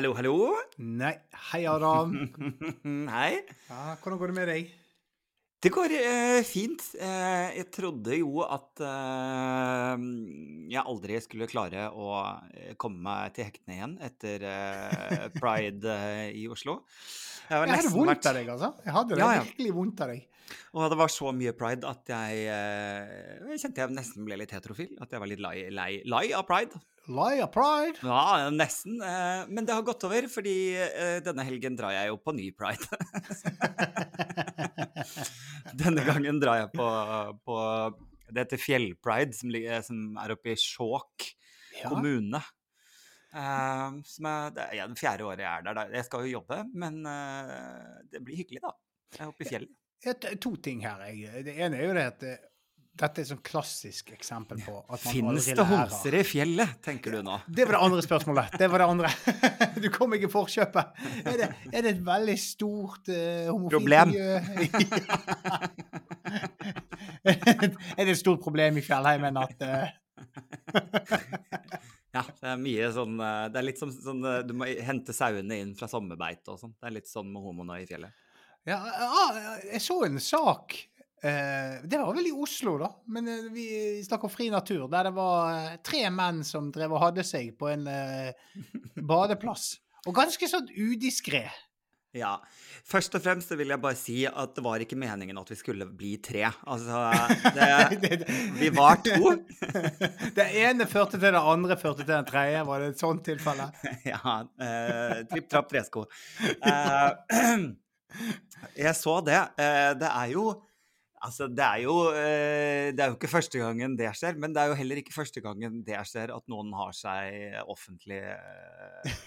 Hallo, hallo. Nei. Hei, Adam. Hei. Ja, hvordan går det med deg? Det går eh, fint. Eh, jeg trodde jo at eh, jeg aldri skulle klare å eh, komme meg til hektene igjen etter eh, pride eh, i Oslo. Jeg Jeg hadde vondt vært- av deg, altså. Jeg hadde det Ja, ja. virkelig vondt av deg. Og det var så mye pride at jeg, jeg kjente jeg nesten ble litt heterofil. At jeg var litt lei, lei, lei av pride. Liar pride. Ja, nesten. eh, Men det har gått over, fordi eh, denne helgen drar jeg jo på ny pride. denne gangen drar jeg på, på Det heter Fjellpride, som, ligger- som er oppe i Skjåk Ja. kommune. Eh, som er, det er det fjerde året jeg er der. Jeg skal jo jobbe, men eh, det blir hyggelig, da. Jeg er oppe i fjellet. Ja, t- To ting her. Det ene er jo det at eh, dette er et sånn klassisk eksempel på at man Finnes det homser i fjellet, tenker du nå? Det var det andre spørsmålet. Det var det andre. Du kom ikke i forkjøpet. Er det, er det et veldig stort uh, homofilt Problem. er det et stort problem i fjellheimen at uh... Ja, det er mye sånn eh, Det er litt som sånn eh, Du må hente sauene inn fra sommerbeite og sånn. Det er litt sånn med homoene i fjellet. Ja, ja, jeg så en sak eh, Det var vel i Oslo, da. Men eh, vi snakker om fri natur. Der det var eh, tre menn som drev og hadde seg på en badeplass. Og ganske sånn udiskré. Ja. Først og fremst vil jeg bare si at det var ikke meningen at vi skulle bli tre. Altså, det, vi var to. Det ene førte til det andre, førte til den tredje. Var det et sånt tilfelle? Ja. Eh, Tripp, trapp, tresko. Eh, jeg så det. Eh, det er jo Altså, det er jo eh, Det er jo ikke første gangen det skjer, men det er jo heller ikke første gangen det skjer at noen har seg offentlig eh,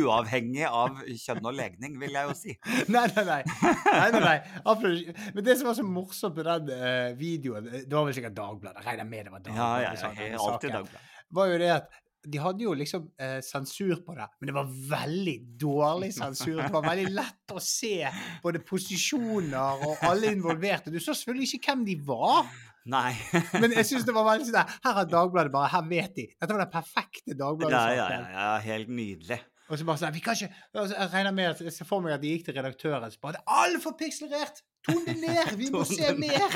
Uavhengig av kjønn og legning, vil jeg jo si. Nei, nei, nei. nei, nei, nei. Men det som var så morsomt med den eh, videoen Det var vel sikkert Dagbladet. Regner med det var Dagbladet. ja, ja, ja, alltid. Dagbladet. var jo det at de hadde jo liksom eh, sensur på det, men det var veldig dårlig sensur. Det var veldig lett å se både posisjoner og alle involverte. Du så selvfølgelig ikke hvem de var, Nei. men jeg synes det var veldig sånn Her har Dagbladet bare Her vet de. Dette var den perfekte Dagbladet-saken. ja, ja, ja, helt nydelig. Og så bare sånn, vi kan ikke, Jeg regner med at jeg ser for meg at de gikk til redaktøren så bare Det er altfor pikselert! Ton det ned! Vi må se mer!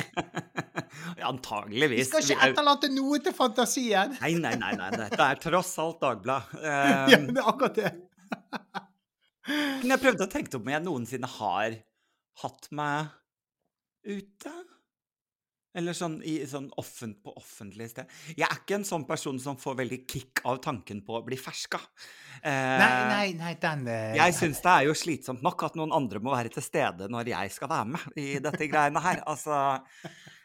Ja, Antageligvis. Vi skal ikke er- etterlate noe til fantasien! Nei, nei, nei, nei, dette er tross alt Dagbladet. Ja, Um, det er akkurat det. Men jeg prøvde å tenke om jeg noensinne har hatt meg ute. Eller sånn, i, sånn offent, på offentlig sted. Jeg er ikke en sånn person som får veldig kick av tanken på å bli ferska. Eh, Nei, nei, nei, den eh, Jeg syns det er jo slitsomt nok at noen andre må være til stede når jeg skal være med i dette greiene her. Altså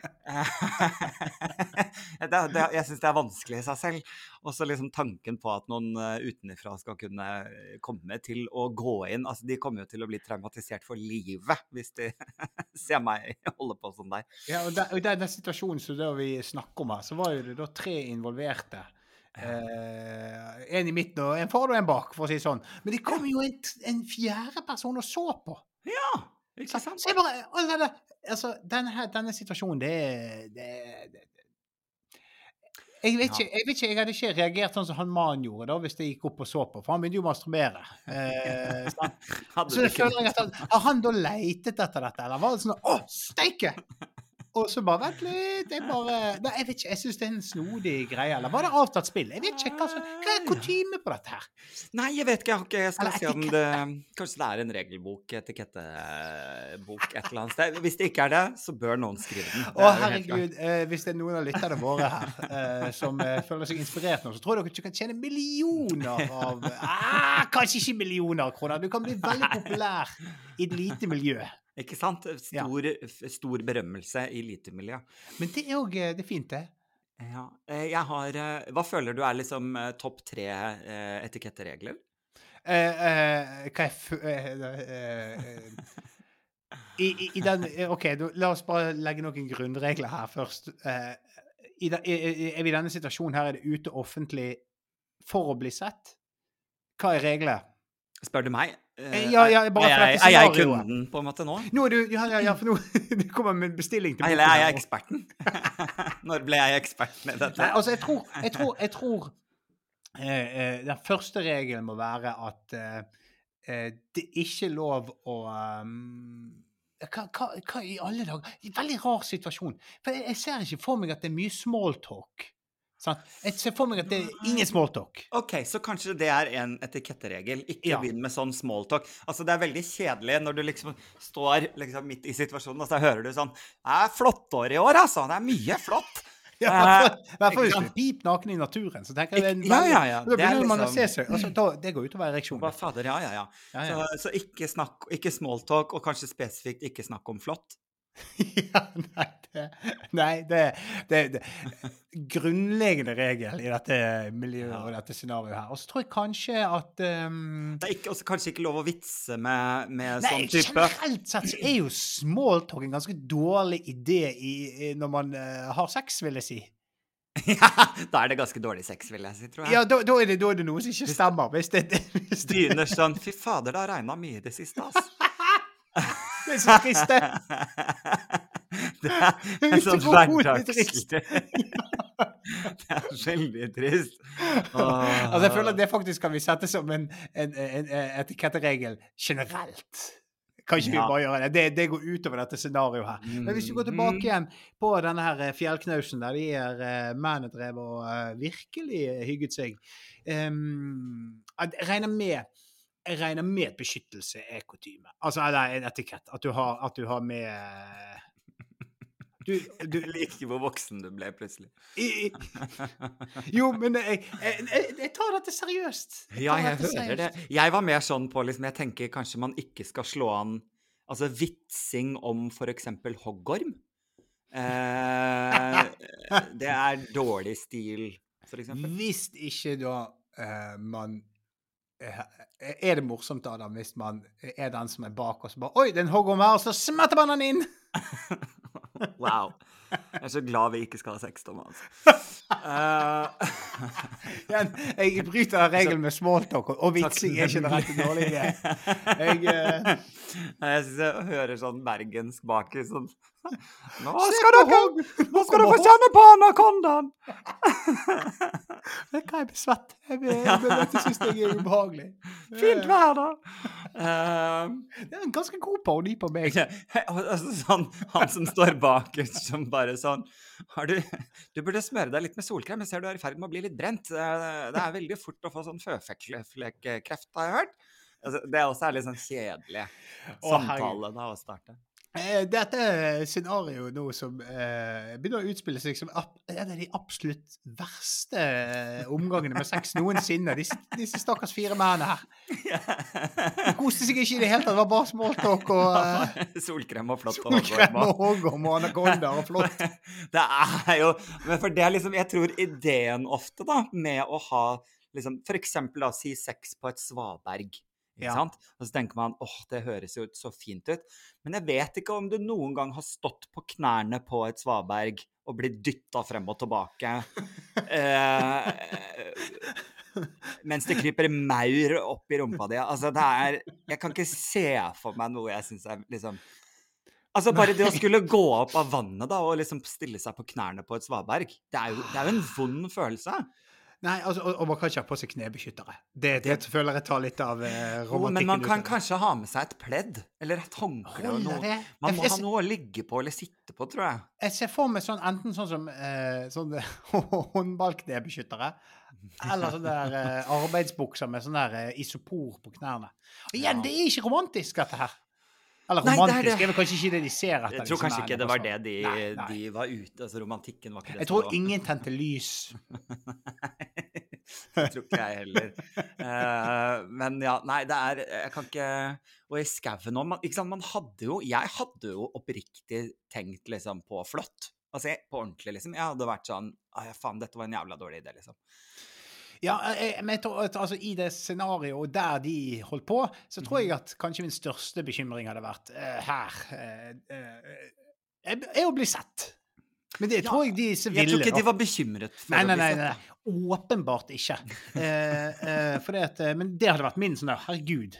det, det, Jeg syns det er vanskelig i seg selv. Og så liksom tanken på at noen eh, utenfra skal kunne komme til å gå inn Altså, de kommer jo til å bli traumatisert for livet hvis de ser meg holde på sånn der. Ja, og der, og den situasjonen som vi snakker om her, så var jo det da tre involverte. Eh, en i midten og en foran og en bak, for å si det sånn. Men det kom jo en, en fjerde person og så på. Ja, ikke sant? så jeg bare altså, altså, denne, her, denne situasjonen, det, det, det jeg vet, ikke, jeg vet ikke, jeg hadde ikke reagert sånn som han mannen gjorde da, hvis jeg gikk opp og så på, for han begynte jo å masturbere. Eh? Så jeg føler jeg at han, Har han da leitet etter dette, eller var det sånn Å, steike! Og så bare Vent litt, jeg bare Nei, jeg vet ikke, jeg syns det er en snodig greie. Eller var det avtatt spill? Jeg vet ikke. Hva, hva er kutyme på dette her? Nei, jeg vet ikke. Jeg, har ikke, jeg skal Eller se om det Kanskje det er en regelbok, etikettebok et eller annet sted. Hvis det ikke er det, så bør noen skrive den. Å, er herregud. Eh, hvis det er noen av lytterne våre her eh, som eh, føler seg inspirert nå, så tror jeg dere ikke kan tjene millioner av ah, Kanskje ikke millioner av kroner. Du kan bli veldig populær i et lite miljø. Ikke sant? Stor, ja. stor berømmelse i elitemiljø. Men det er jo det er fint, det. Ja. eh, Jeg har eh, Hva føler du er liksom eh, topp tre eh, etiketteregler? Eh, eh, hva jeg eh, eh, eh, i, i, I den eh, OK, du, la oss bare legge noen grunnregler her først. Eh, i i, i- i denne situasjonen her, er det ute offentlig for å bli sett? Hva er reglene? Spør du meg? Eh, Ja, ja, bare er, jeg, er jeg kunden, på en måte, nå? Nå du Ja, ja, ja for nå du kommer med bestilling til Eller er jeg eksperten? Når ble jeg eksperten i dette? Nei, altså, jeg tror, jeg tror, jeg tror eh, eh, Den første regelen må være at eh, eh, det er ikke lov å um, hva, hva, hva i alle dager Veldig rar situasjon. For jeg, jeg ser ikke for meg at det er mye smalltalk. Sant? Jeg ser for meg at det er ingen smalltalk. OK, så kanskje det er en etiketteregel. Ikke Ja. begynn med sånn smalltalk. Altså, det er veldig kjedelig når du liksom står liksom midt i situasjonen, og så hører du sånn Det er flottår i år, altså. Det er mye flott. Ja, I hvert fall- hvis du pip naken i naturen, så tenker jeg ja, ja, ja. Da Det er begynner man å liksom- se seg. Altså, da, det går utover ereksjonen. Fader, ja. Ja, ja. Så, så ikke snakk, ikke smalltalk, og kanskje spesifikt ikke snakk om flott. ja, nei, det, nei det, det, det Grunnleggende regel i dette miljøet og dette scenarioet her. Og så tror jeg kanskje at um, Det er ikke, også kanskje ikke lov å vitse med, med Nei, sånn type generelt sett så er jo smalltalk en ganske dårlig idé i, i, når man uh, har sex, vil jeg si. Ja, da er det ganske dårlig sex, vil jeg si, tror jeg. Ja, da, da, er, det, da er det noe som ikke stemmer. Hvis det, hvis det, Begynner sånn Fy fader, det har regna mye i det siste, ass. det er så trist, det. Det er en sånn hverdagslig Det er veldig trist. Altså, jeg føler at det faktisk kan vi sette som en, en, en, en etiketteregel generelt. Kan ikke vi bare gjøre det? det? Det går utover dette scenarioet her. Men hvis vi går tilbake Mhm. igjen på denne her eh, fjellknausen der de her eh, mennene drev og eh, virkelig hygget seg um, Jeg regner med jeg regner med at beskyttelse er kutyme. Altså eller en etikett. At du har, at du har med du, du, Jeg liker hvor voksen du ble plutselig. i, jo, men jeg, jeg, jeg, jeg tar dette seriøst. Ja, tar jeg hører det. Jeg var mer sånn på liksom Jeg tenker kanskje man ikke skal slå an Altså vitsing om eksempel hoggorm. Eh, det er dårlig stil, for eksempel. Hvis ikke da eh, man Er det morsomt, Adam, hvis man er den som er bak og bare Oi, det er en hoggorm her, og så smetter man den inn! Wow. Jeg er så glad vi ikke skal ha sex, Thomas. Eh, Igjen, jeg bryter regelen med smalltalk, og, vitsing er ikke den rette dårlige. Jeg, uh, jeg syns jeg hører sånn bergensk baki sånn Nå skal dere! Nå skal dere få kjenne på anakondaen! Du hva, jeg blir svett. Jeg blir, jeg syns jeg er ubehagelig. Fint vær, da. Eh, Det er en ganske god parodi på meg. altså, sånn, han som står bak, som bare sånn har du, du burde smøre deg litt med solkrem. Jeg ser du er i ferd med å bli litt brent. Det er veldig fort å få sånn føflekkreft, har jeg hørt. Altså, det er også en litt sånn kjedelig samtale da å starte. Eh, Dette er scenario nå som eh, begynner å utspille seg som en av de absolutt verste eh, omgangene med sex noensinne. Disse, disse stakkars fire mennene her. De koste seg ikke i det hele tatt. Det var bare smalltalk og eh, Solkrem og flott. solkrem og hoggorm og anakonda og flott. Det er jo Men for det er liksom Jeg tror ideen ofte, da, med å ha liksom For eksempel da, si sex på et svaberg. Ja. Og så tenker man åh, det høres jo så fint ut. Men jeg vet ikke om du noen gang har stått på knærne på et svaberg og blitt dytta frem og tilbake. Eh, mens det kryper maur opp i rumpa di. Altså, det er Jeg kan ikke se for meg noe jeg syns er liksom Altså, bare det å skulle gå opp av vannet da, og liksom stille seg på knærne på et svaberg, det er jo, det er jo en vond følelse. Nei, altså, og, og man kan ikke ha på seg knebeskyttere. Det, det føler jeg tar litt av eh, romantikken. men man kan kanskje ha med seg et pledd eller et håndkle. det? Man Jeg- må jeg ha noe å ligge på eller sitte på, tror jeg. Jeg ser for meg sånn, enten sånn som eh, sånn håndballknebeskyttere, eller sånne der, eh, arbeidsbukser med sånn der eh, isopor på knærne. Og igjen, Ja. det er ikke romantisk, dette her. Eller Nei, det er romantisk det. er vel kanskje ikke det de ser etter. Jeg tror kanskje ikke det var altså. det de, Nei, nei. de var ute Altså, romantikken var ikke det Jeg tror ingen tente lys. Det tror ikke jeg heller. Uh, men ja, nei, det er Jeg kan ikke Og i skauen òg, ikke sant. Man hadde jo Jeg hadde jo oppriktig tenkt liksom på flott. Altså på ordentlig, liksom. Jeg hadde vært sånn «Å, ja, faen, dette var en jævla dårlig idé, liksom. Ja, jeg, men jeg tror at altså, I det scenarioet der de holdt på, så tror Mhm. jeg at kanskje min største bekymring hadde vært uh, her uh, uh, er- å bli sett. Men det Ja, tror jeg de ville. Jeg tror ikke de var bekymret for Nei, nei, nei, nei, nei. Åpenbart ikke. Eh, eh, for det at, men det hadde vært min sånn der, herregud,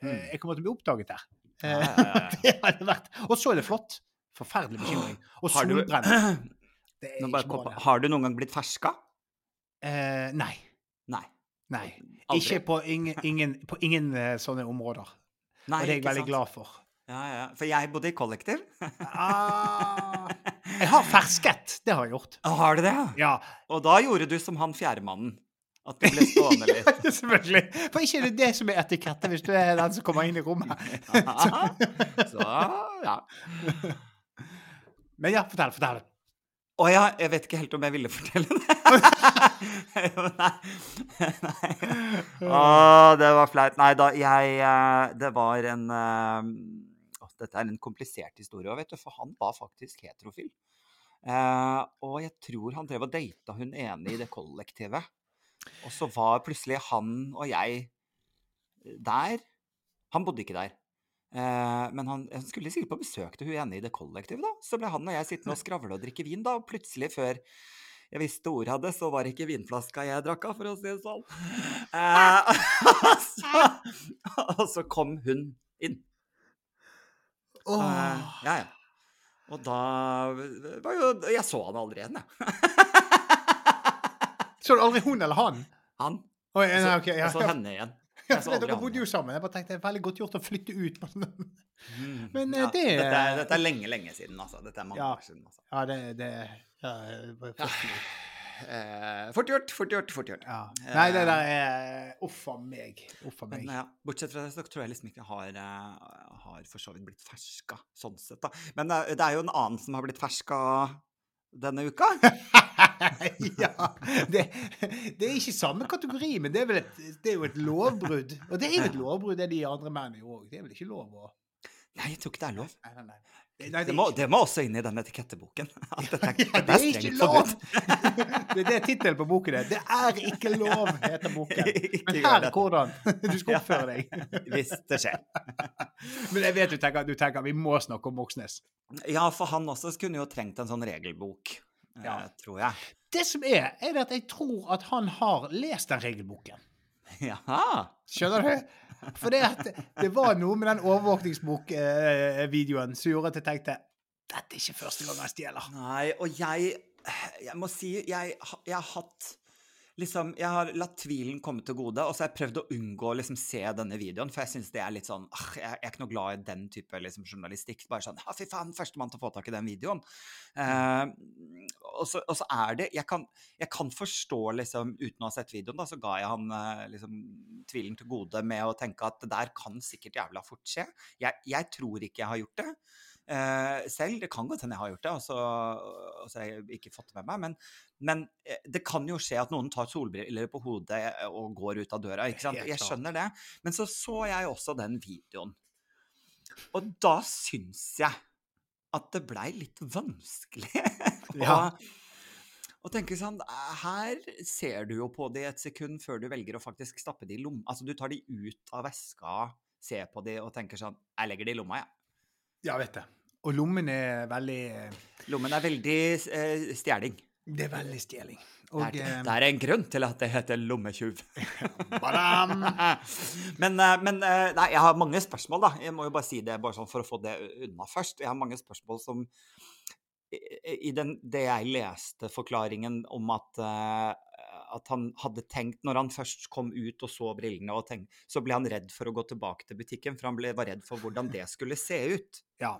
Mm. jeg kommer til å bli oppdaget der. Det hadde vært. Og så er det flott. Forferdelig bekymring. Og det. har du noen gang blitt ferska? Eh, nei. Nei. Nei. Aldri. Ikke på ingen, ingen, på ingen eh, sånne områder. Nei, og det er jeg veldig sant? glad for. Ja, ja. For jeg bodde i kollektiv. Ah, jeg har fersket. Det har jeg gjort. Har du det? Ja, Og da gjorde du som han fjerdemannen. At du ble stående litt. ja, selvfølgelig. For ikke er det det som er etikette hvis du er den som kommer inn i rommet. Så, ja. Men ja, fortell. fortell. Å ja, jeg vet ikke helt om jeg ville fortelle det. Nei. Nei. Å, det var flaut. Nei da, jeg eh, Det var en eh, å, Dette er en komplisert historie òg, vet du, for han var faktisk heterofil. Eh, og jeg tror han drev og data hun ene i det kollektivet. Og så var plutselig han og jeg der. Han bodde ikke der. Eh, men han, han skulle sikkert på besøk til hun ene i det kollektivet, da. Så ble han og jeg sittende og skravle og drikke vin, da. Og plutselig, før jeg visste ordet av det, så var det ikke vinflaska jeg drakk av, for å si det sånn. Eh, og, så, og så kom hun inn. Eh, ja, ja. Og da var jo Jeg så han aldri igjen, jeg. Så du aldri hun eller han? Han. Oi, Og okay, ja. og så henne igjen. Ja, Jeg så for aldri dere bodde jo sammen. Jeg bare tenkte det er veldig godt gjort å flytte ut. Mm. Men, eh, ja, det- dette, er, dette er lenge, lenge siden, altså. Dette er mange Ja. år siden. altså. Ja, det, det ja. Eh, fort gjort, fort gjort, fort gjort. ja. Nei, det der er Uff a meg. Uff meg. Men ja, bortsett fra det så tror jeg liksom ikke har, eh, har for så vidt blitt ferska, sånn sett, da. Men eh, det er jo en annen som har blitt ferska denne uka. ja. Det, det er ikke samme kategori, men det er, et, det er jo et lovbrudd. Og det er jo et lovbrudd, det de andre mennene jo òg. Det er vel ikke lov å Nei, jeg tror ikke det er lov. Nei, nei, nei. Nei, Det må, det må også inn i den etiketteboken. At er, Ja, det er ikke lov! Det er det tittelen på boken Det Det er ikke lov, heter boken. Men her er hvordan du skal oppføre deg. Hvis det skjer. Men jeg vet du tenker, du tenker vi må snakke om Moxnes. Ja, for han også kunne jo trengt en sånn regelbok, eh, Ja. tror jeg. Det som er, er at jeg tror at han har lest den regelboken. Jaha. Skjønner du? For det, at det var noe med den overvåkningsbokvideoen som gjorde at jeg tenkte dette er ikke første gang jeg stjeler. Nei, og jeg Jeg må si jeg, jeg har hatt Liksom, Jeg har latt tvilen komme til gode, og så har jeg prøvd å unngå å liksom, se denne videoen, for jeg syns det er litt sånn ah, jeg, er ikke noe glad i den type liksom, journalistikk. Bare sånn Ja, fy faen, førstemann til å få tak i den videoen. Eh, og, så, og så er det jeg kan, jeg kan forstå, liksom, uten å ha sett videoen, da, så ga jeg han eh, liksom, tvilen til gode med å tenke at det der kan sikkert jævla fort skje. Jeg, jeg tror ikke jeg har gjort det. Eh, selv. Det kan godt hende jeg har gjort det, og så, og så har jeg ikke fått det med meg. Men, men eh, det kan jo skje at noen tar solbriller på hodet eh, og går ut av døra. ikke sant? Jeg skjønner det. Men så så jeg også den videoen. Og da syns jeg at det blei litt vanskelig. Ja. og, tenker tenke sånn Her ser du jo på det et sekund før du velger å faktisk stappe det i lomma. Altså, du tar de ut av veska, ser på de og tenker sånn Jeg legger det i lomma, jeg. Ja, vet det. Og lommen er veldig Lommen er veldig eh, stjeling. Det er veldig stjeling. Og det. er, det er en grunn til at det heter lommetjuv. men, eh, men eh, Nei, jeg har mange spørsmål, da. Jeg må jo bare si det bare sånn for å få det unna først. Jeg har mange spørsmål som I den, det jeg leste forklaringen om at eh, at han hadde tenkt, når han først kom ut og så brillene, og tenkt, så ble han redd for å gå tilbake til butikken, for han ble, var redd for hvordan det skulle se ut. Ja.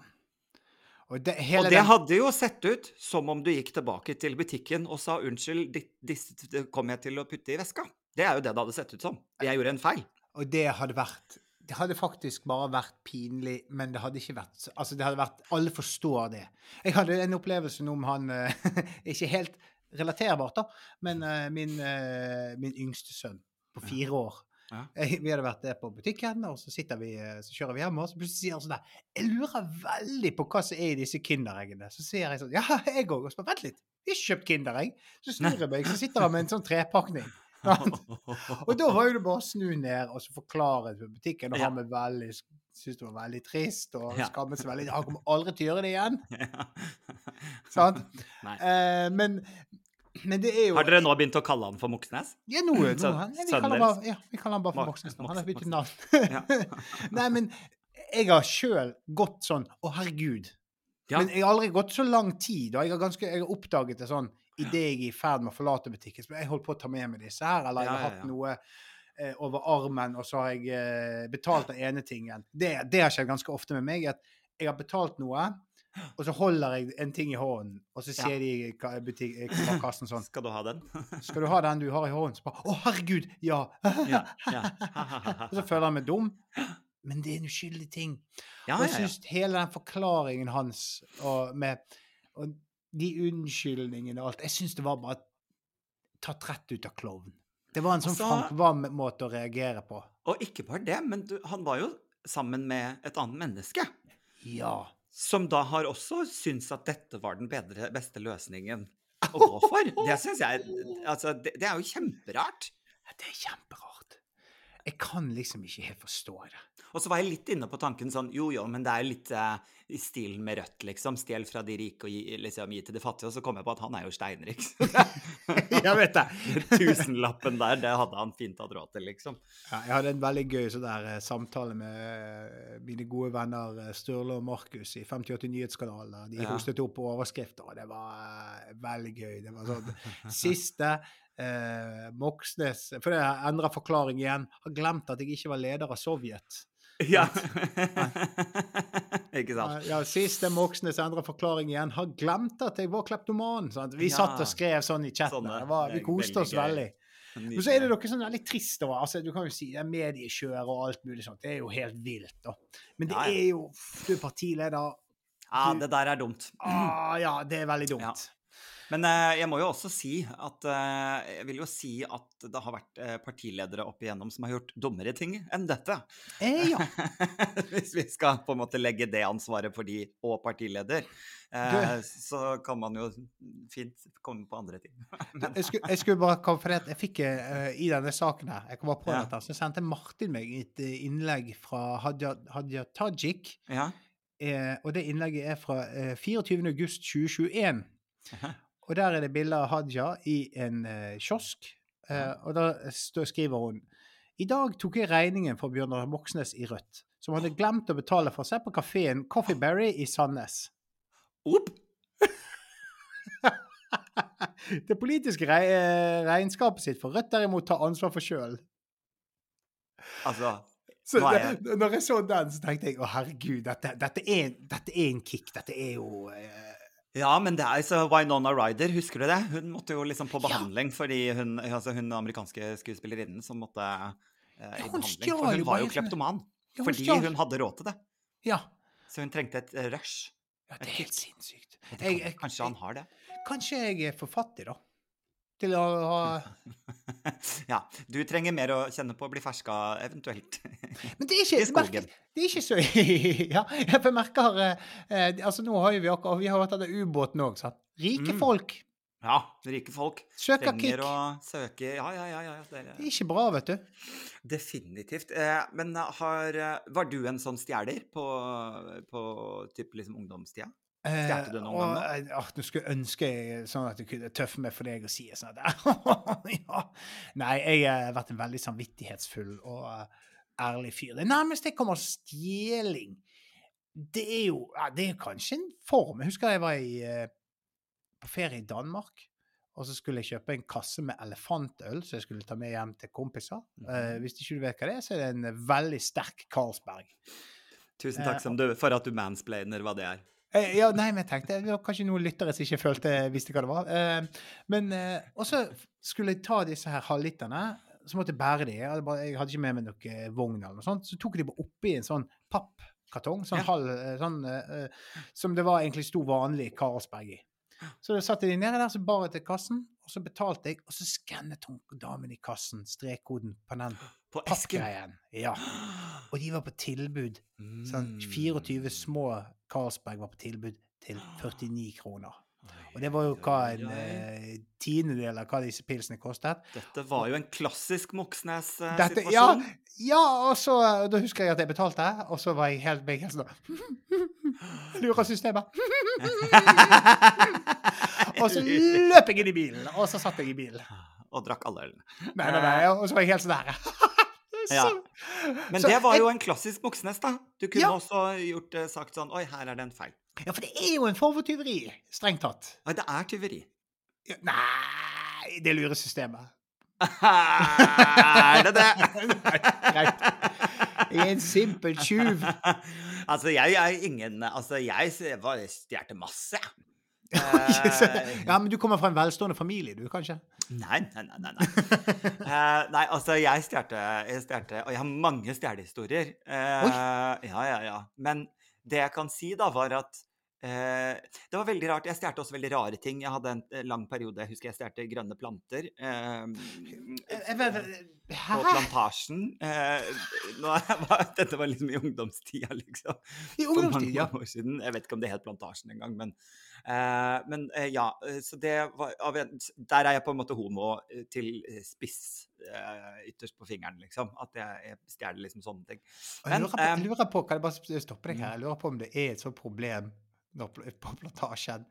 Og det, Og det den- hadde jo sett ut som om du gikk tilbake til butikken og sa 'unnskyld, disse det kommer jeg til å putte i veska'. Det er jo det det hadde sett ut som. Jeg gjorde en feil. Og det hadde vært Det hadde faktisk bare vært pinlig, men det hadde ikke vært Altså, det hadde vært Alle forstår det. Jeg hadde en opplevelse nå med han eh, Ikke helt relaterbart, da, men eh, min, eh, min yngste sønn på fire år. Ja. Vi hadde vært der på butikken, og så, vi, eh, så kjører vi hjem, og så plutselig sier han sånn der Jeg lurer veldig på hva som er i disse Kindereggene. Så sier jeg sånn Ja, jeg òg. Og så bare, vent litt. Vi har kjøpt Kinderegg. Så snur jeg meg, så sitter han med en sånn trepakning. Og da var jo det bare å snu ned og så forklare på butikken, og Ja. han veldig syntes det var veldig trist og Ja. skammet seg veldig. Han kommer aldri til å gjøre det igjen. Sant? Eh, men, men det er jo Har dere nå begynt å kalle han for Moxnes? Ja, nå, nå ja, vi, kaller bare, ja, vi kaller han bare for Moxnes nå. Han har byttet navn. Nei, men jeg har sjøl gått sånn Å, herregud. Ja. Men jeg har aldri gått så lang tid, og jeg har, ganske, jeg har oppdaget det sånn idet jeg er i ferd med å forlate butikken. Så jeg holdt på å ta med meg disse her, eller jeg har hatt noe eh, over armen, og så har jeg eh, betalt den ene tingen. Det, det har skjedd ganske ofte med meg, at jeg har betalt noe, og så holder jeg en ting i hånden, og så Ja. sier de i ka- kassen sånn Skal du ha den? Skal du ha den du har i hånden? Så bare Å, herregud! Ja! ja. ja. og så føler jeg meg dum. Men det er en uskyldig ting. ja, Og jeg ja, ja. syns hele den forklaringen hans og med og de unnskyldningene og alt Jeg syns det var bare tatt rett ut av klovn. Det var en sånn Altså- Frank Wam-måte å reagere på. Og ikke bare det, men du, han var jo sammen med et annet menneske. Ja. Som da har også syntes at dette var den bedre, beste løsningen å gå for. Det syns jeg Altså, det, det er jo kjemperart. Det er kjemperart. Jeg kan liksom ikke helt forstå det. Og så var jeg litt inne på tanken sånn Jo, jo, men det er jo litt eh, i stilen med Rødt, liksom. Stjel fra de rike og gi, liksom, gi til de fattige. Og så kom jeg på at han er jo steinrik. Jeg vet det. Tusenlappen der, det hadde han fint hatt råd til, liksom. Ja, jeg hadde en veldig gøy sånn der, eh, samtale med eh, mine gode venner eh, Sturle og Markus i 58 Nyhetskanalen. De hostet opp overskrifter, og det var veldig gøy. Det var sånn Siste eh, Moxnes For det endra forklaring igjen. Har glemt at jeg ikke var leder av Sovjet. Ja. ikke sant? Ja, Siste Moxnes endra forklaring igjen. Har glemt at jeg var kleptoman. Sant? Vi Ja. satt og skrev sånn i chatten. Sånne. Det var, vi koste oss veldig veldig. Men så er det noe sånn veldig trist over altså, Du kan jo si det er mediekjør og alt mulig sånt. Det er jo helt vilt, da. Men det Ja, ja. er jo Du er partileder. Ja, det der er dumt. Ah, ja, det er veldig dumt. Men eh, jeg må jo også si at eh, Jeg vil jo si at det har vært eh, partiledere opp igjennom som har gjort dummere ting enn dette. Eh, ja. Hvis vi skal på en måte legge det ansvaret for de og partileder, eh, så kan man jo fint komme på andre ting. Men, Jeg skulle, jeg skulle bare komme, for det jeg fikk uh, i denne saken her Jeg kom bare på Ja. dette, så sendte Martin meg et innlegg fra Hadia, Hadia Tajik. ja. Eh, og det innlegget er fra eh, 24. august 2021. Aha. Og der er det bilde av Haja i en eh, kiosk. Eh, og da skriver hun I dag tok jeg regningen for Bjørnar Moxnes i Rødt, som hadde glemt å betale for seg på kafeen Coffeeberry i Sandnes. Opp! Det politiske rei eh, regnskapet sitt for Rødt derimot tar ansvar for sjøl. Altså Så det, når jeg så den, så tenkte jeg å herregud, dette, dette, er, dette er en kick. Dette er jo eh, Ja, men det er så Winona Ryder, husker du det? Hun måtte jo liksom på Ja. behandling fordi hun, altså hun amerikanske skuespillerinnen som måtte eh, Ja, i behandling. For hun var jo sånn- kleptoman. ja, hun Fordi stjør. hun hadde råd til det. Ja. Så hun trengte et eh, rush. ja, det er helt sinnssykt. Kan, Jeg- jeg- kanskje han har det? Kanskje jeg er for fattig, da. Til å ha ja. Du trenger mer å kjenne på å bli ferska, eventuelt. Men det er ikke, I skogen. merker- det er ikke så Ja, jeg merker eh, eh, Altså, nå har jo vi akkurat Vi har hatt denne ubåten òg, sant. Rike Mm. folk Ja, rike folk søker kick. trenger å søke Ja, ja, ja. ja det er, Det er ikke bra, vet du. definitivt. Eh, men har eh, Var du en sånn stjeler på, på typ liksom ungdomstida? Stjerte du noen og, gang eh, ah, Nå skulle jeg ønske jeg sånn at du kunne tøffe meg for deg og si sånn at, ja. Nei, jeg har vært en veldig samvittighetsfull og eh, ærlig fyr. Det nærmeste jeg kommer stjeling, det er jo ja, Det er kanskje en form. Jeg husker jeg var i, eh, på ferie i Danmark. Og så skulle jeg kjøpe en kasse med elefantøl som jeg skulle ta med hjem til kompiser. Eh, hvis ikke du vet hva det er, så er det en veldig sterk Carlsberg. Tusen Eh, takk som du, for at du mansplainer hva det er. Eh, Ja, nei, men jeg tenkte Det var kanskje noen lyttere som ikke følte visste hva det var. Eh, men eh, Og så skulle jeg ta disse her halvliterne. Så måtte jeg bære de. Jeg hadde, bare, jeg hadde ikke med meg noe eh, vogn eller noe sånt. Så tok jeg de bare oppi en sånn pappkartong. Sånn Ja. halv sånn, Som det var egentlig sto vanlig Karlsberg i. Så da satte de nede der, så bar jeg til kassen, og så betalte jeg. Og så skannet hun damen i kassen strekkoden på den På pappgreien. Ja. Og de var på tilbud. Sånn Mm. 24 små Carlsberg var på tilbud til 49 kroner. Og det var jo hva en eh, tiendedel av hva disse pilsene kostet. Dette var jo en klassisk Moxnes-situasjon. ja, ja, og så Da husker jeg at jeg betalte, og så var jeg helt, meg helt sånn lurer systemet. Og så løp jeg inn i bilen, og så satt jeg i bilen. Og drakk alle ølene. Nei, nei, nei, og så var jeg helt sånn her. Ja. Men det var jo en klassisk Moxnes, da. Du kunne Ja. også gjort det sagt sånn Oi, her er det en feil. Ja, for det er jo en form for tyveri, strengt tatt. Oi, det er tyveri. Ja, Nei, det lurer systemet. Er det det? Nei, greit. Jeg er en simpel tjuv. altså, jeg er ingen Altså, jeg stjal masse, jeg. Eh, ja, men du kommer fra en velstående familie, du, kanskje? Nei, nei, nei. Nei. Eh, nei altså, jeg stjerte, Og jeg har mange stjelehistorier. Uh, ja, ja, ja. Men det jeg kan si, da, var at eh, Det var veldig rart. Jeg stjerte også veldig rare ting. Jeg hadde en eh, lang periode Jeg husker jeg stjerte grønne planter. Eh, Jeg vet, på plantasjen. Eh, var- dette var liksom i ungdomstida, liksom. I For mange, år siden. Jeg vet ikke om det het Plantasjen engang, men, eh, men eh, ja. eh, Så det var Der er jeg på en måte homo eh, til eh, spiss eh, ytterst på fingeren, liksom. At jeg, jeg stjeler liksom sånne ting. Men, Jeg lurer, på, jeg eh, lurer på, Kan jeg bare stoppe deg her? Jeg lurer på om det er et sånt problem på plantasjen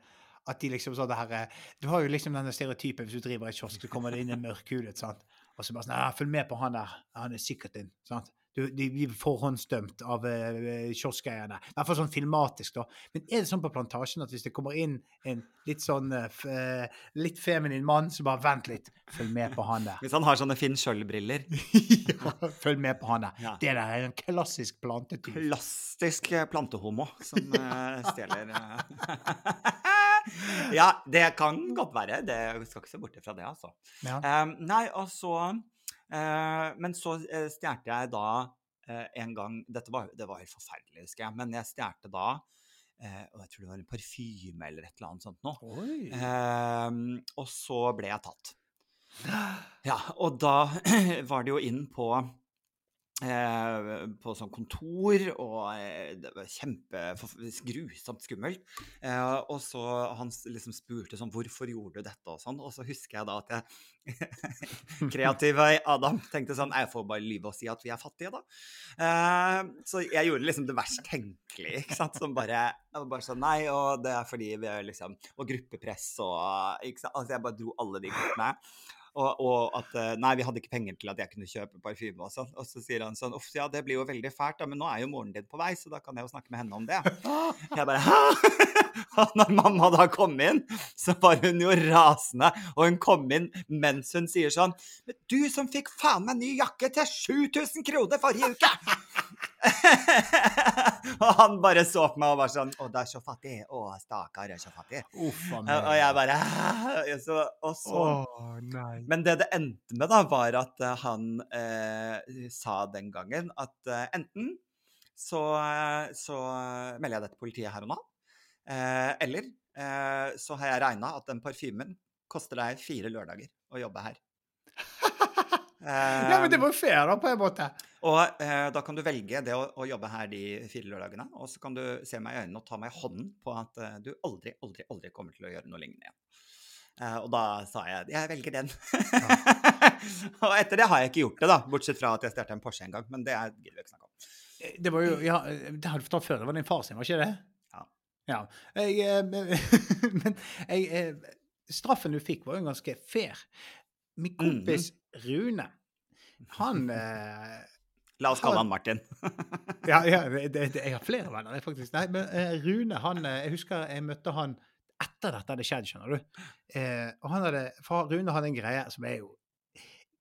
at de liksom sånn det her eh, Du har jo liksom denne stereotypen hvis du driver i kiosk, så kommer det inn en mørkhudet, sant. Og så bare sånn «Ja, Følg med på han der. Han er sikkert din. sant? Du, de blir forhåndsdømt av uh, kioskeierne. I hvert fall sånn filmatisk, da. Men er det sånn på plantasjen at hvis det kommer inn en litt sånn uh, litt feminin mann, så bare vent litt, følg med på han der. Hvis han har sånne Finn Schjøll-briller. ja, følg med på han der. Ja. Det der er en klassisk plantetyv. Klassisk eh, plantehomo som uh, stjeler. Ja, det kan godt være. Det jeg skal ikke se bort fra det, altså. Ja. Um, nei, og så eh, Men så uh, stjal jeg da eh, en gang Dette var, det var helt forferdelig, husker jeg. Men jeg stjal da eh, og Jeg tror det var en parfyme eller et eller annet sånt noe. Og så ble jeg tatt. Ja, og da var det jo inn på eh, på sånn kontor, og eh, det var kjempegrusomt skummelt. Eh, og så han liksom spurte sånn 'Hvorfor gjorde du dette?' og sånn. Og så husker jeg da at jeg Kreative Adam tenkte sånn Jeg får bare lyve og si at vi er fattige, da. Eh, så jeg gjorde liksom det verst tenkelige, ikke sant. Som bare, bare sånn Nei, og det er fordi vi er liksom Og gruppepress og ikke sant? Altså jeg bare dro alle de kortene. Og, og at eh, Nei, vi hadde ikke penger til at jeg kunne kjøpe parfyme og sånn. Og så sier han sånn Uff, ja, det blir jo veldig fælt, da, men nå er jo moren din på vei, så da kan jeg jo snakke med henne om det. Jeg bare Hæ? Når mamma da kom inn, så var hun jo rasende. Og hun kom inn mens hun sier sånn Men du som fikk faen meg ny jakke til 7000 kroner forrige uke! og han bare så på meg og var sånn Å, det er så fattig. Å, stakkar, jeg er så fattig. Uffa, Og jeg bare så, Og så oh, men det det endte med, da, var at eh, han eh, sa den gangen at eh, enten så, eh, så melder jeg det til politiet her og nå, eh, eller eh, så har jeg regna at den parfymen koster deg fire lørdager å jobbe her. Ja, men det var fair, da, på en måte. Og eh, da kan du velge det å, å jobbe her de fire lørdagene, og så kan du se meg i øynene og ta meg i hånden på at eh, du aldri, aldri, aldri kommer til å gjøre noe lignende igjen. Eh, og da sa jeg jeg velger den. og etter det har jeg ikke gjort det, da, bortsett fra at jeg stjal en Porsche en gang. Men det er- gidder vi ikke snakke om. Eh, Det var jo Ja, det hadde du fortalt før. Det var din far sin, var ikke det? Ja. Ja. Jeg, eh, men jeg, eh, straffen du fikk, var jo ganske fair. Min kompis Rune, han eh, La oss kalle han Martin. Ja, ja det, det, jeg har flere venner, faktisk. Nei, men eh, Rune, han eh, Jeg husker jeg møtte han etter dette hadde skjedd, skjønner du. Eh, og han hadde For Rune hadde en greie som er jo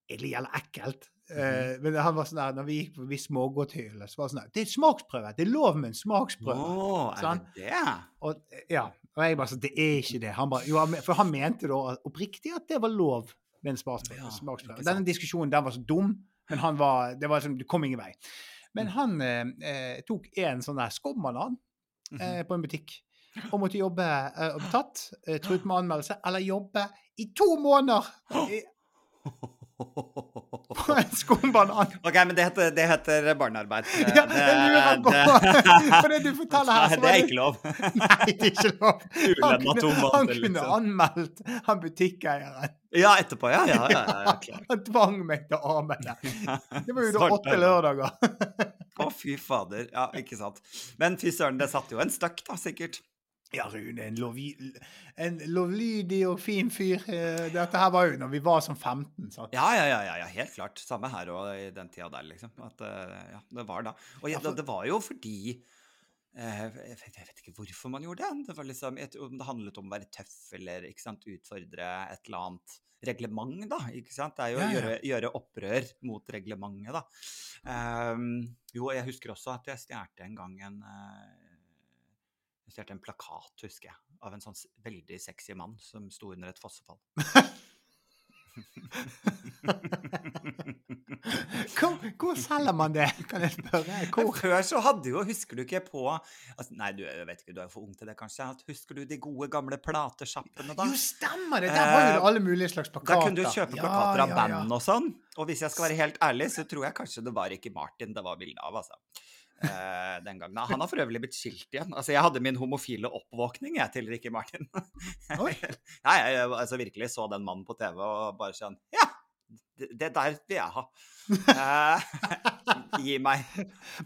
ille gjelder ekkelt. Eh, men han var sånn der, når vi gikk forbi smågodthyllene, så var det sånn der Det er smaksprøve! Det er lov med en smaksprøve! er Sånn. det det? Og, eh, ja, og jeg bare sånn Det er ikke det. Han bare, jo, for han mente da oppriktig at det var lov med en smaksprøve. Ja, smaksprøve. Denne diskusjonen den var så dum, men han var, det var som, du kom ingen vei. Men Mm. han eh, eh, tok en sånn der skumbanan Mhm. eh, på en butikk. Og måtte jobbe eh, opptatt, eh, truet med anmeldelse, eller jobbe i to måneder i, på en skumbanan. OK, men det heter, det heter barnearbeid. Ja, jeg lurer på For det du forteller her, så Det er ikke lov. Nei, det er ikke lov. Han kunne, han kunne liksom. anmeldt han butikkeieren. Ja, etterpå, ja. ja, ja, ja, klart. Han tvang meg til å anmelde. Det var jo da åtte lørdager. Å, fy fader. Ja, ikke sant. Men fy søren, det satt jo en støkk, da, sikkert. Ja, Rune, en, lovi, en lovlydig og fin fyr. Eh, Dette her var jo når vi var som 15. Sant? Ja, ja, ja, ja, ja, helt klart. Samme her og i den tida der, liksom. At, eh, ja, det var da. Og Ja, ja, det, var jo fordi eh, jeg, vet, jeg vet ikke hvorfor man gjorde det. Det liksom, Om det handlet om å være tøff eller sant, utfordre et eller annet reglement, da. ikke sant? Det er jo Ja, å ja. gjøre, gjøre opprør mot reglementet, da. Um, jo, jeg husker også at jeg stjal en gang en eh, Jeg stjal en plakat, husker jeg, av en sånn veldig sexy mann som sto under et fossefall. Hvor, hvor selger man det, kan jeg spørre? Hvor? Før så hadde jo, husker du ikke på altså, Nei, du jeg vet ikke, du er for ung til det, kanskje. At, husker du de gode, gamle platesjappene, da? Jo, stemmer det! Der var jo alle mulige slags plakater. Da kunne du kjøpe plakater av Ja, ja, ja. band og sånn. Og hvis jeg skal være helt ærlig, så tror jeg kanskje det var ikke Martin det var bilde av, altså. Eh, den gangen. Han har for øvrig blitt skilt igjen. Altså, jeg hadde min homofile oppvåkning jeg, til Ricky Martin. Oi. ja, jeg altså, virkelig så den mannen på TV og bare sånn Ja! Det, der vil jeg ha. Eh, gi meg.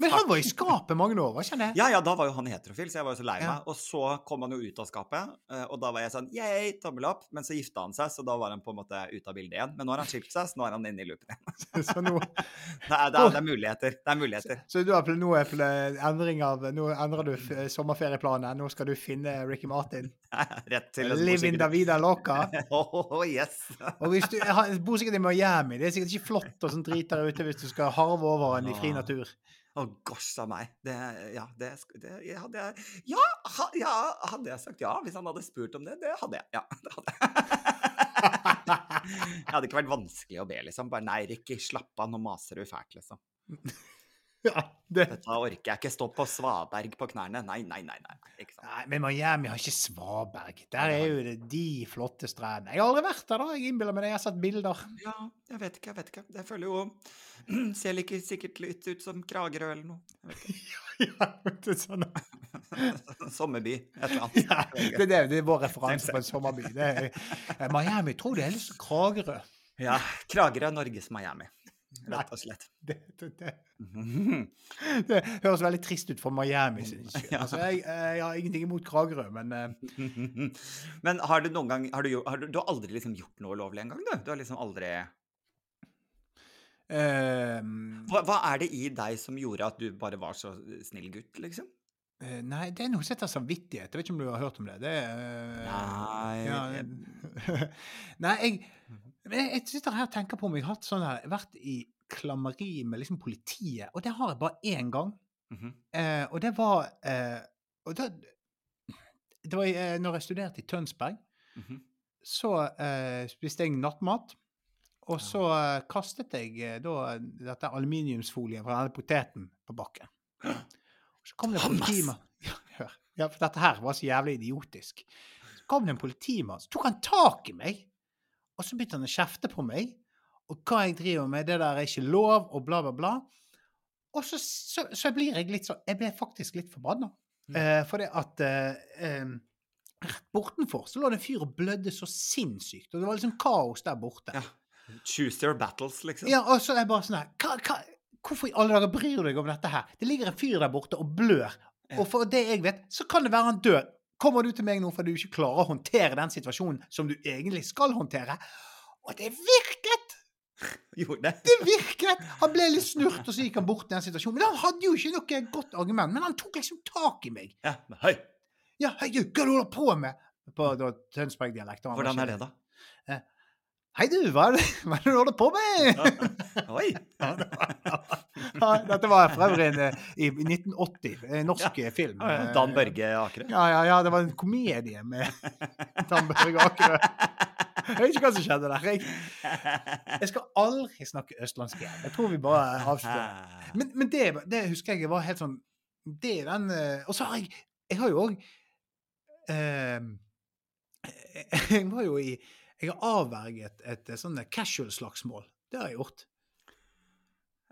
Men han var i skapet mange år, var ikke han det? Ja, ja, da var jo han heterofil, så jeg var jo så lei Ja. meg. Og så kom han jo ut av skapet, eh, og da var jeg sånn yeah, tommel opp. Men så gifta han seg, så da var han på en måte ute av bildet igjen. Men nå har han skilt seg, så nå er han inne i loopen igjen. Så nå, Det er, det er, det er muligheter. Det er muligheter. så du har, nå endring av Nå endrer du sommerferieplanen. Nå skal du finne Ricky Martin. Rett til Live in da vida loca. Oh, yes. Og hvis du bor sikkert i Miami, det er sikkert ikke flott og sånn drit der ute hvis du skal harve over en i fri natur. Å, gosh a meg. Det, ja, det, det hadde jeg ja, ha, ja, hadde jeg sagt ja hvis han hadde spurt om det? Det hadde jeg. Ja, det hadde jeg. Det hadde ikke vært vanskelig å be, liksom. Bare nei, Ricky, slapp av, nå maser du fælt, liksom. Ja, det. Dette orker jeg ikke. Stå på svaberg på knærne. Nei, nei, nei. nei. Nei, men Miami har ikke svaberg. Der er jo det de flotte strendene. Jeg har aldri vært der, da. Jeg innbiller meg det. Jeg har sett bilder. Ja, jeg vet ikke, jeg vet ikke. Jeg føler jo Ser like sikkert litt ut som Kragerø eller noe. Ja, det er sånn. Sommerby, et eller annet. Ja, det, er det, det er vår referanse på en sommerby. Det er, eh, Miami tror det er litt som Kragerø. Ja, Kragerø er Norges Miami, rett og slett. Det, det, det, det høres veldig trist ut for Miami sin Altså, jeg, eh, jeg har ingenting imot Kragerø, men uh. Men har du noen gang har du, har du, du har aldri liksom gjort noe ulovlig en gang, du? Du har liksom aldri ehm, hva, hva er det i deg som gjorde at du bare var så snill gutt, liksom? eh, Nei, det er noe som heter samvittighet. Jeg vet ikke om du har hørt om det. Det eh, Nei ja, Nei, jeg, men jeg, sitter her og tenker på om jeg har hatt sånn her, vært i klammeri med liksom politiet, og det har jeg bare én gang. Mhm. Eh, og det var eh, og da, Det var eh, når jeg studerte i Tønsberg. Mhm. Så eh, spiste jeg nattmat. Og så eh, kastet jeg eh, da dette aluminiumsfolien fra denne poteten på bakken. Og så kom det en politimann. Ja. Ja, for dette her var så jævlig idiotisk. Så kom det en politimann, så tok han tak i meg. Og så begynte han å kjefte på meg. Og hva jeg driver med, det der er ikke lov, og bla, bla, bla. Og så, så, så blir jeg litt sånn Jeg ble faktisk litt forbanna. Mm. Eh, fordi at eh, eh, Rett bortenfor så lå det en fyr og blødde så sinnssykt. Og det var liksom kaos der borte. Ja. Choose your battles, liksom. Ja, og så er jeg bare sånn her hva, hva, Hvorfor i alle dager bryr du deg om dette her? Det ligger en fyr der borte og blør. Ja. Og for det jeg vet, så kan det være han dør. Kommer du til meg nå fordi du ikke klarer å håndtere den situasjonen som du egentlig skal håndtere? Og det virket! Gjorde det? Det virket! Han ble litt snurt, og så gikk han bort til den situasjonen. Men han hadde jo ikke noe godt argument. Men han tok liksom tak i meg. Ja, men Hei! Ja, hei, hva du holder på med? På Tønsberg-dialekt. Hvordan er det, da? Hei, du, hva er det, hva er det du holder på med? Oi! Ja, dette var øvrig en, eh, i 1980, en norsk ja. film. Dan Børge Akerø. Ja, ja, ja, det var en komedie med Dan Børge Akerø. Jeg vet ikke hva som skjedde der. Jeg, jeg skal aldri snakke østlandsk igjen. Jeg tror vi bare avslører. Men, men det, det husker jeg var helt sånn Det er den eh, Og så har jeg Jeg har jo òg Jeg var jo i Jeg har avverget et, sånn casual-slagsmål. Det har jeg gjort.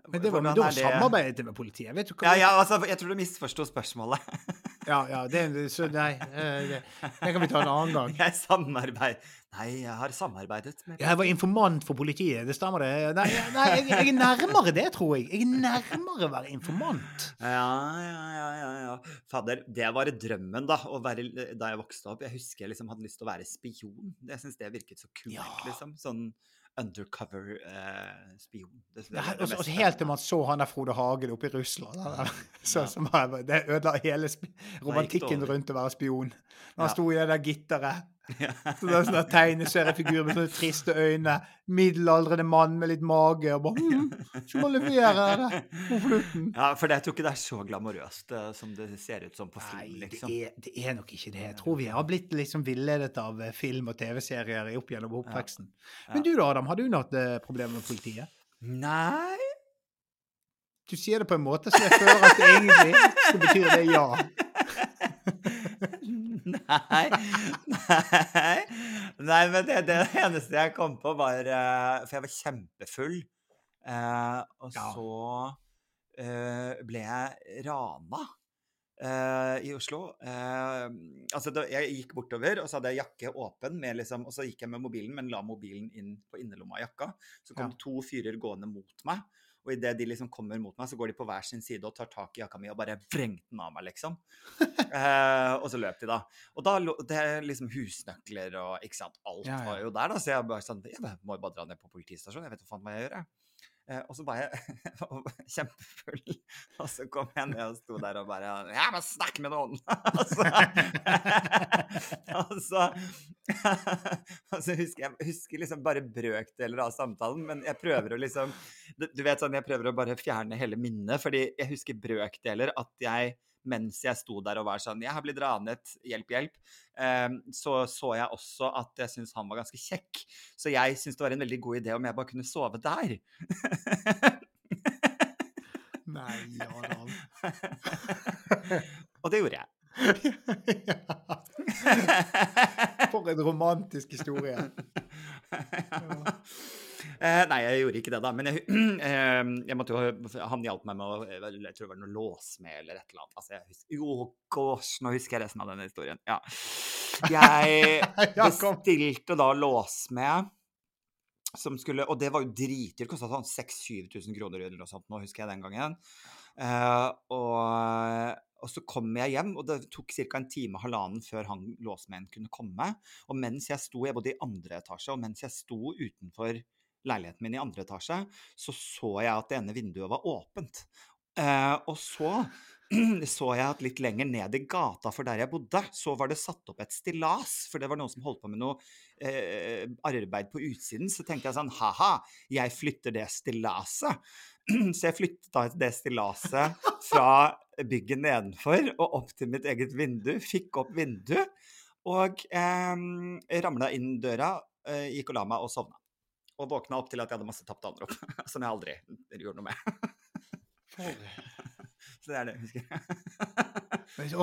Men det var, men da det- samarbeidet med politiet. Vet du hva? Ja, ja, altså, jeg tror du misforsto spørsmålet. ja, ja det, så nei, eh, det, det kan vi ta en annen gang. Jeg samarbeid... Nei, jeg har samarbeidet med Jeg var informant for politiet, det stemmer det? Nei, nei jeg, jeg er nærmere det, tror jeg. Jeg er nærmere å være informant. Ja, ja, ja, ja, ja. Fader, det var drømmen, da, å være, da jeg vokste opp. Jeg husker jeg liksom hadde lyst til å være spion. Jeg syns det virket så kult, Ja. liksom. Sånn undercover-spion. Det, det, det, det helt til man så han der Frode Hagen oppe i Russland. Der, så, som, det ødela hele romantikken rundt å være spion. Når han ja. sto i det der gitteret ja. Så det er sånn tegneseriefigur med sånne triste øyne. Middelaldrende mann med litt mage. og bare, hm, Så må levere det på flutten. Ja, for jeg tror ikke det er så glamorøst uh, som det ser ut som på film. Nei, liksom. det, er, det er nok ikke det. Jeg tror vi har blitt liksom villedet av eh, film og TV-serier opp gjennom oppveksten. Ja. Ja. Men du da, Adam, har du hatt uh, problemer med politiet? Nei. Du sier det på en måte så jeg føler at det egentlig så betyr det ja. Nei. Nei. Nei, men det, det eneste jeg kom på, var uh, For jeg var kjempefull. Eh, og ja. så eh, ble jeg rana. I Oslo. altså da, jeg gikk bortover, og så hadde jeg jakke åpen, liksom, og så gikk jeg med mobilen, men la mobilen inn på innerlomma av jakka. Så kom ja. to fyrer gående mot meg. Og idet de liksom kommer mot meg, så går de på hver sin side og tar tak i jakka mi og bare vrengt den av meg, liksom. eh, og så løp de, da. Og da det er liksom husnøkler og ikke sant, alt ja, ja. var jo der, da. Så jeg bare sånn Jeg må jo bare dra ned på politistasjonen, jeg vet hva faen hva jeg gjør, jeg. Eh, og så var jeg kjempefull, og så kom jeg ned og sto der og bare Ja, men snakk med noen! og så, og så husker jeg husker liksom bare brøkdeler av samtalen, men jeg prøver å liksom Du vet sånn, jeg prøver å bare fjerne hele minnet, fordi jeg husker brøkdeler at jeg mens jeg sto der og var sånn Jeg har blitt ranet, hjelp, hjelp. Um, så så jeg også at jeg syntes han var ganske kjekk. Så jeg syntes det var en veldig god idé om jeg bare kunne sove der. Nei, Adam. og det gjorde jeg. For en romantisk historie. Ja. Eh, nei, jeg gjorde ikke det, da. Men jeg, eh, jeg måtte jo Han hjalp meg med å Jeg tror det var noe låsmed eller et eller annet. Altså, jeg husker, jo, gosh, nå husker jeg resten av denne historien. Ja. Jeg bestilte da låsmed som skulle Og det var jo dritdyrt. Kosta sånn 6000-7000 kroner eller noe sånt, nå husker jeg den gangen. Eh, og og så kom jeg hjem, og det tok ca. en time halvannen før han låsmeden kunne komme. Og mens jeg sto, jeg bodde i andre etasje, og mens jeg sto utenfor leiligheten min i andre etasje, så så jeg at det ene vinduet var åpent. Eh, og så så jeg at litt lenger ned i gata for der jeg bodde, så var det satt opp et stillas. For det var noen som holdt på med noe eh, arbeid på utsiden. Så tenkte jeg sånn ha-ha, jeg flytter det stillaset. Så jeg flytta det stillaset fra bygget nedenfor og opp til mitt eget vindu. Fikk opp vinduet og eh, ramla inn døra, eh, gikk og la meg og sovna. Og våkna opp til at jeg hadde masse tapte anrop, som jeg aldri gjorde noe med. Så det er det jeg husker.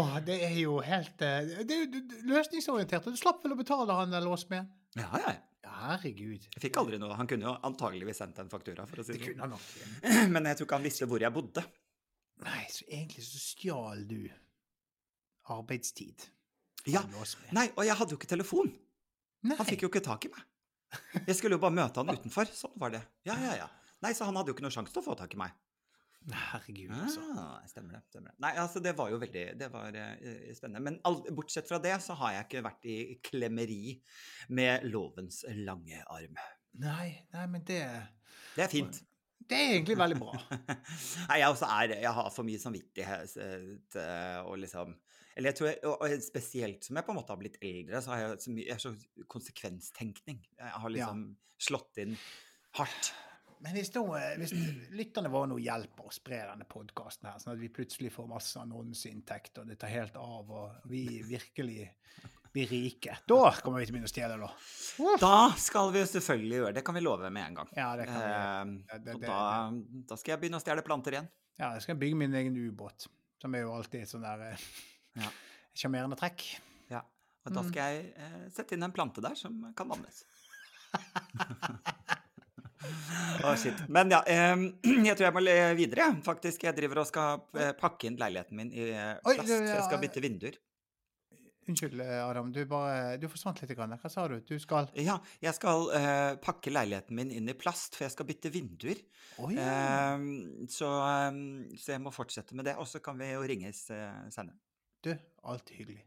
Åh, det er jo helt eh, Det er jo løsningsorientert. Du slapp vel å betale han der låsmeden? Ja, ja. Herregud. Jeg fikk aldri noe. Han kunne jo antageligvis sendt en faktura. for å si det. Kunne han nok. Men jeg tror ikke han visste hvor jeg bodde. Nei, så egentlig så stjal du arbeidstid. Ja. Nei, og jeg hadde jo ikke telefon. Nei. Han fikk jo ikke tak i meg. Jeg skulle jo bare møte han utenfor. Sånn var det. Ja, ja, ja. Nei, så han hadde jo ikke noe sjanse til å få tak i meg. Herregud, altså. Ah, stemmer det. stemmer det. Nei, altså, det var jo veldig Det var uh, spennende. Men all, bortsett fra det, så har jeg ikke vært i klemmeri med lovens lange arm. Nei, nei, men det Det er fint. Det er egentlig veldig bra. nei, jeg også er Jeg har for mye samvittighet uh, og liksom eller jeg tror, jeg, og Spesielt som jeg på en måte har blitt eldre, så har jeg så mye så konsekvenstenkning. Jeg har liksom ja. slått inn hardt. Men hvis, nå, hvis lytterne våre nå hjelper å spre denne podkasten, sånn at vi plutselig får masse annonseinntekt, og det tar helt av, og vi virkelig blir rike, da kommer vi til å begynne å stjele, da. Da skal vi selvfølgelig gjøre det. Det kan vi love med en gang. Ja, det kan vi. Det, det, da, da, skal jeg begynne å stjele planter igjen. Ja, jeg skal bygge min egen ubåt, som er jo alltid sånn der eh, ja. Sjarmerende trekk. Ja. Og da skal jeg eh, sette inn en plante der som kan vannes. oh, shit. Men ja, eh, jeg tror jeg må videre, faktisk. Jeg driver og skal eh, pakke inn leiligheten min i eh, plast. Oi, ja, jeg skal bytte vinduer. Unnskyld, Adam. Du, bare, du forsvant litt. Grann. Hva sa du? Du skal Ja, jeg skal uh, pakke leiligheten min inn i plast, for jeg skal bytte vinduer. Oh, ja. uh, så, um, så, jeg må fortsette med det. Og så kan vi jo ringes uh, senere. Du, alltid hyggelig.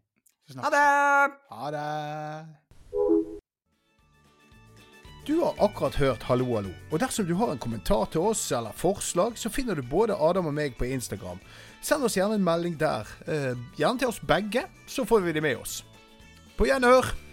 Ha det! Ha det! Du har akkurat hørt Hallo, hallo. Og dersom du har en kommentar til oss eller forslag, så finner du både Adam og meg på Instagram. Send oss gjerne en melding der. Eh, gjerne til oss begge, så får vi de med oss. På gjenhør!